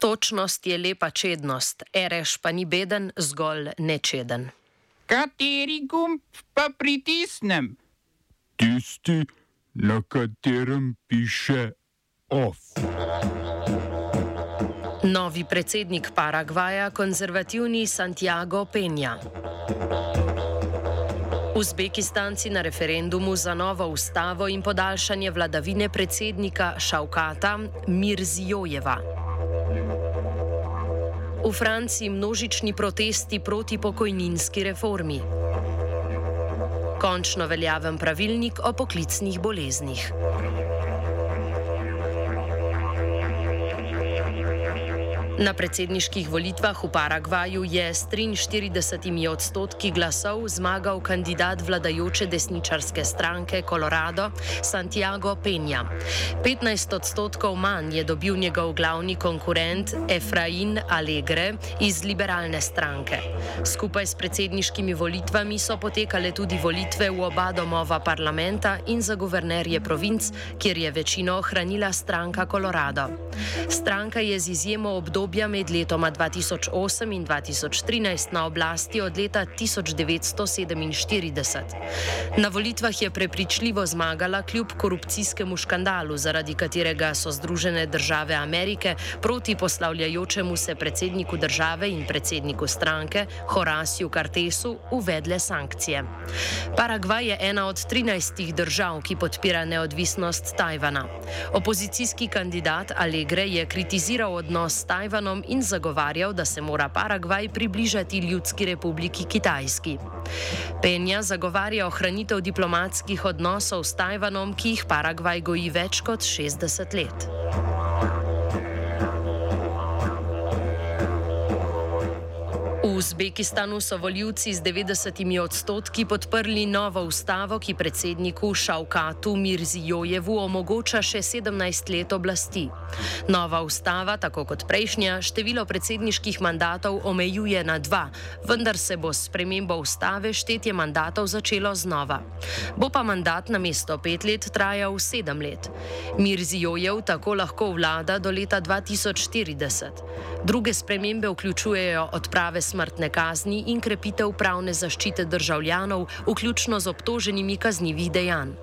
Točnost je lepa čednost, ereš pa ni beden, zgolj nečeden. Kateri gumb pa pritisnem? Tisti, na katerem piše OF. Novi predsednik Paragvaja, konzervativni Santiago Penja. Uzbekistanci na referendumu za novo ustavo in podaljšanje vladavine predsednika Šaukata Mirzijojeva. V Franciji množični protesti proti pokojninski reformi. Končno veljaven pravilnik o poklicnih boleznih. Na predsedniških volitvah v Paragvaju je s 43 odstotki glasov zmagal kandidat vladajoče desničarske stranke Colorado Santiago Penja. 15 odstotkov manj je dobil njegov glavni konkurent Efrain Alegre iz liberalne stranke. Skupaj s predsedniškimi volitvami so potekale tudi volitve v oba domova parlamenta in za guvernerje provinc, kjer je večino ohranila stranka Colorado. Stranka je z izjemo obdobja obdobja med letoma 2008 in 2013 na oblasti od leta 1947. Na volitvah je prepričljivo zmagala kljub korupcijskemu škandalu, zaradi katerega so Združene države Amerike proti poslavljajočemu se predsedniku države in predsedniku stranke Horaciju Cartesu uvedle sankcije. Paragvaj je ena od 13 držav, ki podpira neodvisnost Tajvana. Opozicijski kandidat Allegre je kritiziral odnos s Tajvanom in zagovarjal, da se mora Paragvaj približati Ljudski republiki Kitajski. Penja zagovarja ohranitev diplomatskih odnosov s Tajvanom, ki jih Paragvaj goji več kot 60 let. Uzbekistanu so voljivci z 90 odstotki podprli novo ustavo, ki predsedniku Šaukatu Mirzijojevu omogoča še 17 let oblasti. Nova ustava, tako kot prejšnja, število predsedniških mandatov omejuje na dva, vendar se bo s premembo ustave štetje mandatov začelo znova. Bo pa mandat na mesto pet let trajal sedem let. Mirzijojev tako lahko vlada do leta 2040. Druge spremembe vključujejo odprave smrti smrtne kazni in krepitev pravne zaščite državljanov, vključno z obtoženimi kaznjivih dejanj.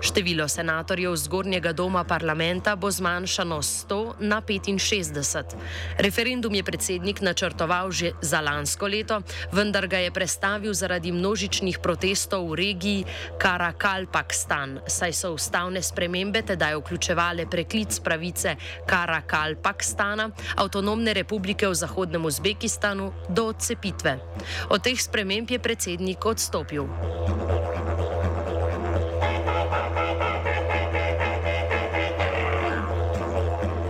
Število senatorjev zgornjega doma parlamenta bo zmanjšano z 100 na 65. Referendum je predsednik načrtoval že za lansko leto, vendar ga je prestavil zaradi množičnih protestov v regiji Karakal, Pakistan, saj so ustavne spremembe tedaj vključevale preklic pravice Karakal, Pakistana, avtonomne republike v Zahodnem Uzbekistanu, do odcepitve. Od teh sprememb je predsednik odstopil.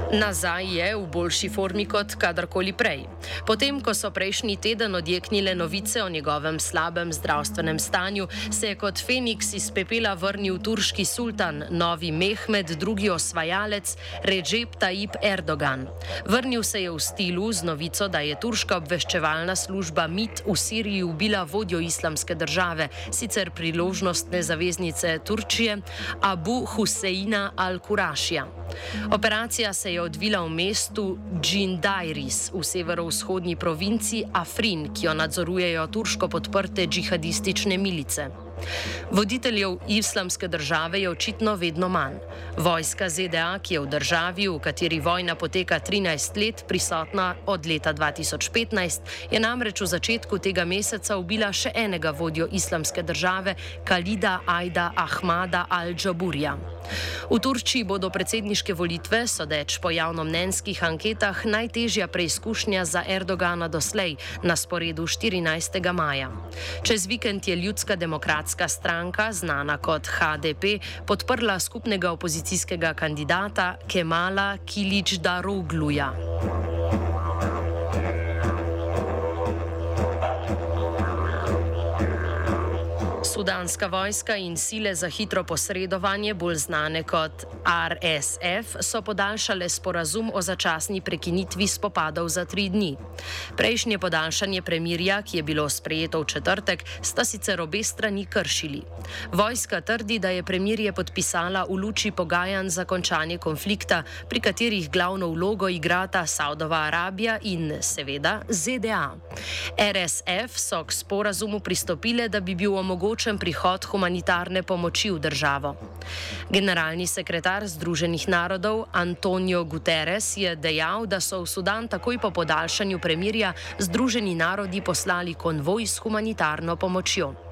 Nazaj je v boljši formi kot kadarkoli prej. Potem, ko so prejšnji teden odjeknile novice o njegovem slabem zdravstvenem stanju, se je kot Feniks iz pepela vrnil turški sultan, novi Mehmed, drugi osvajalec Recep Tayyip Erdogan. Vrnil se je v stilu z novico, da je turška obveščevalna služba MIT v Siriji ubila vodjo islamske države, sicer priložnostne zaveznice Turčije, Abu Huseina al-Kurašija. Operacija se je odvila v mestu Džindajris v severovzhodnji provinci Afrin, ki jo nadzorujejo turško podprte džihadistične milice. Voditeljev islamske države je očitno vedno manj. Vojska ZDA, ki je v državi, v kateri vojna poteka 13 let, prisotna od leta 2015, je namreč v začetku tega meseca ubila še enega vodjo islamske države, Kalida Aida Ahmada al-Džaburja. V Turčiji bodo predsedniške volitve, sodeč po javnomnenjskih anketah, najtežja preizkušnja za Erdogana doslej na sporedu 14. maja. Čez vikend je ljudska demokracija demokratska stranka, znana kot HDP, podprla skupnega opozicijskega kandidata Kemala Kilič Darogluja. Sudanska vojska in sile za hitro posredovanje, bolj znane kot RSF, so podaljšale sporazum o začasni prekinitvi spopadov za tri dni. Prejšnje podaljšanje premirja, ki je bilo sprejeto v četrtek, sta sicer obe strani kršili. Vojska trdi, da je premirje podpisala v luči pogajanj za končanje konflikta, pri katerih glavno vlogo igrata Saudova Arabija in seveda ZDA. RSF so k sporazumu pristopile, da bi bil omogočen prihod humanitarne pomoči v državo. Generalni sekretar Združenih narodov Antonio Guterres je dejal, da so v Sudan takoj po podaljšanju premirja Združeni narodi poslali konvoj s humanitarno pomočjo.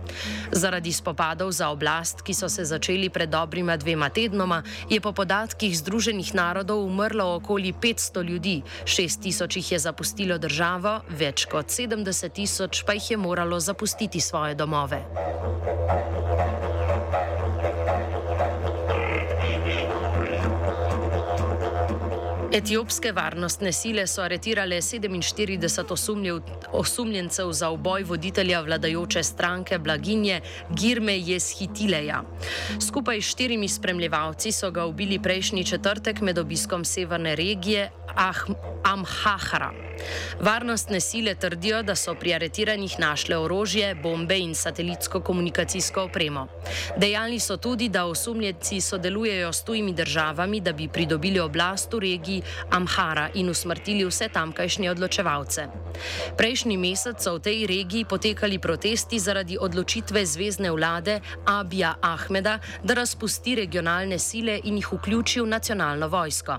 Zaradi spopadov za oblast, ki so se začeli pred dobrima dvema tednoma, je po podatkih Združenih narodov umrlo okoli 500 ljudi, 6 tisoč jih je zapustilo državo, več kot 70 tisoč pa jih je moralo zapustiti svoje domove. Etiopske varnostne sile so aretirale 47 osumljev, osumljencev za uboj voditelja vladajoče stranke Blaginje Girme Jeshitileja. Skupaj s štirimi spremljevalci so ga ubili prejšnji četrtek med obiskom severne regije ah Amhahara. Varnostne sile trdijo, da so pri aretiranjih našle orožje, bombe in satelitsko komunikacijsko opremo. Dejali so tudi, da osumljenci sodelujejo s tujimi državami, da bi pridobili oblast v regiji Amhara in usmrtili vse tamkajšnje odločevalce. Prejšnji mesec so v tej regiji potekali protesti zaradi odločitve zvezdne vlade Abija Ahmeda, da razpusti regionalne sile in jih vključi v nacionalno vojsko.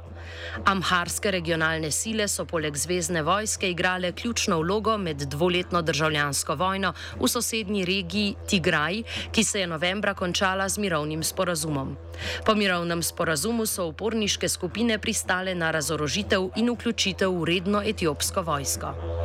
Amharske regionalne sile so poleg zvezdne vojske igrale ključno vlogo med dvoletno državljansko vojno v sosednji regiji Tigraj, ki se je novembra končala z mirovnim sporazumom. Po mirovnem sporazumu so uporniške skupine pristale na razorožitev in vključitev v redno etiopsko vojsko.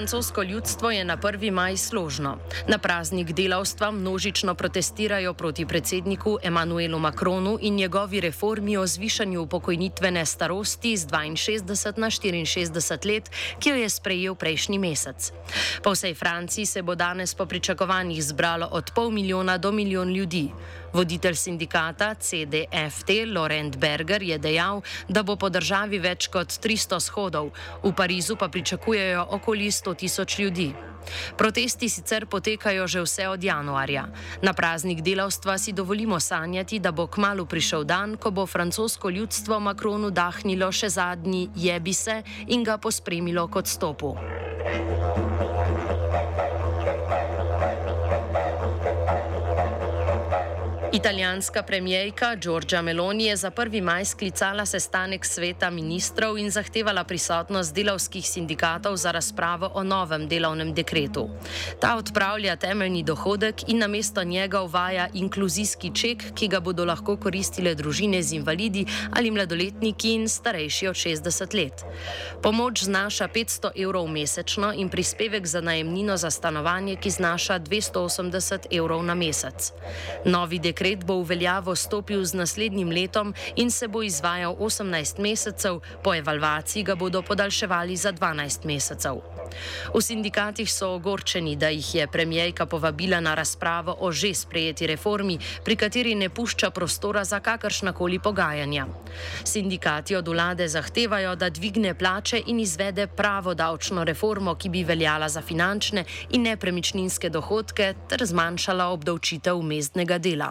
Francosko ljudstvo je na 1. maj složno. Na praznik delavstva množično protestirajo proti predsedniku Emanuelu Macronu in njegovi reformi o zvišanju pokojnitvene starosti z 62 na 64 let, ki jo je sprejel prejšnji mesec. Po vsej Franciji se bo danes po pričakovanjih zbralo od pol milijona do milijon ljudi. Voditelj sindikata CDFT Laurent Berger je dejal, da bo po državi več kot 300 shodov, v Parizu pa pričakujejo okoli 100 tisoč ljudi. Protesti sicer potekajo že vse od januarja. Na praznik delavstva si dovolimo sanjati, da bo kmalo prišel dan, ko bo francosko ljudstvo Makronu dahnilo še zadnji jebi se in ga pospremilo kot stopu. Italijanska premijejka Giorgia Meloni je za 1. maj sklicala sestanek sveta ministrov in zahtevala prisotnost delavskih sindikatov za razpravo o novem delovnem dekretu. Ta odpravlja temeljni dohodek in namesto njega uvaja inkluzijski ček, ki ga bodo lahko koristile družine z invalidi ali mladoletniki in starejši od 60 let. Pomoč znaša 500 evrov mesečno in prispevek za najemnino za stanovanje, ki znaša 280 evrov na mesec. Novi dekret Dekret bo v veljavo stopil z naslednjim letom in se bo izvajal 18 mesecev, po evalvaciji ga bodo podaljševali za 12 mesecev. V sindikatih so ogorčeni, da jih je premijejka povabila na razpravo o že sprejeti reformi, pri kateri ne pušča prostora za kakršnakoli pogajanja. Sindikati od vlade zahtevajo, da dvigne plače in izvede pravo davčno reformo, ki bi veljala za finančne in nepremičninske dohodke ter zmanjšala obdavčitev mestnega dela.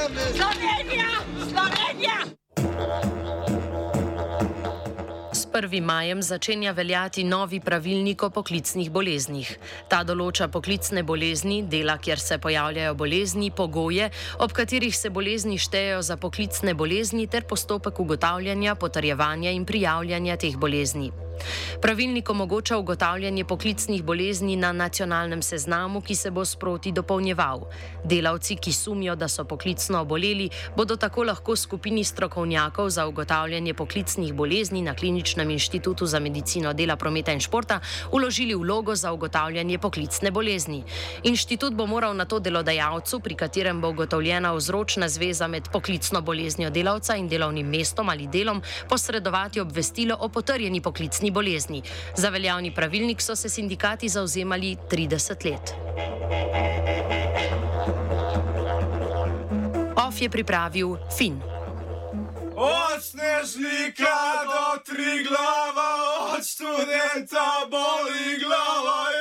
Slovenija! Slovenija! 1. majem začenja veljati novi pravilnik o poklicnih boleznih. Ta določa poklicne bolezni, dela, kjer se pojavljajo bolezni, pogoje, ob katerih se bolezni štejejo za poklicne bolezni ter postopek ugotavljanja, potrjevanja in prijavljanja teh bolezni. Pravilnik omogoča ugotavljanje poklicnih bolezni na nacionalnem seznamu, ki se bo sproti dopolnjeval. Delavci, ki sumijo, da so poklicno oboleli, bodo tako lahko skupini strokovnjakov za ugotavljanje poklicnih bolezni na Kliničnem inštitutu za medicino dela, prometa in športa uložili vlogo za ugotavljanje poklicne bolezni. Inštitut bo moral na to delodajalcu, pri katerem bo ugotovljena vzročna zveza med poklicno boleznijo delavca in delovnim mestom ali delom, posredovati obvestilo o potrjeni poklicni bolezni. Za veljavni pravilnik so se sindikati zauzemali 30 let. OF je pripravil Fin. Od snežnika do tri glava, od študenta boli glava. Jo!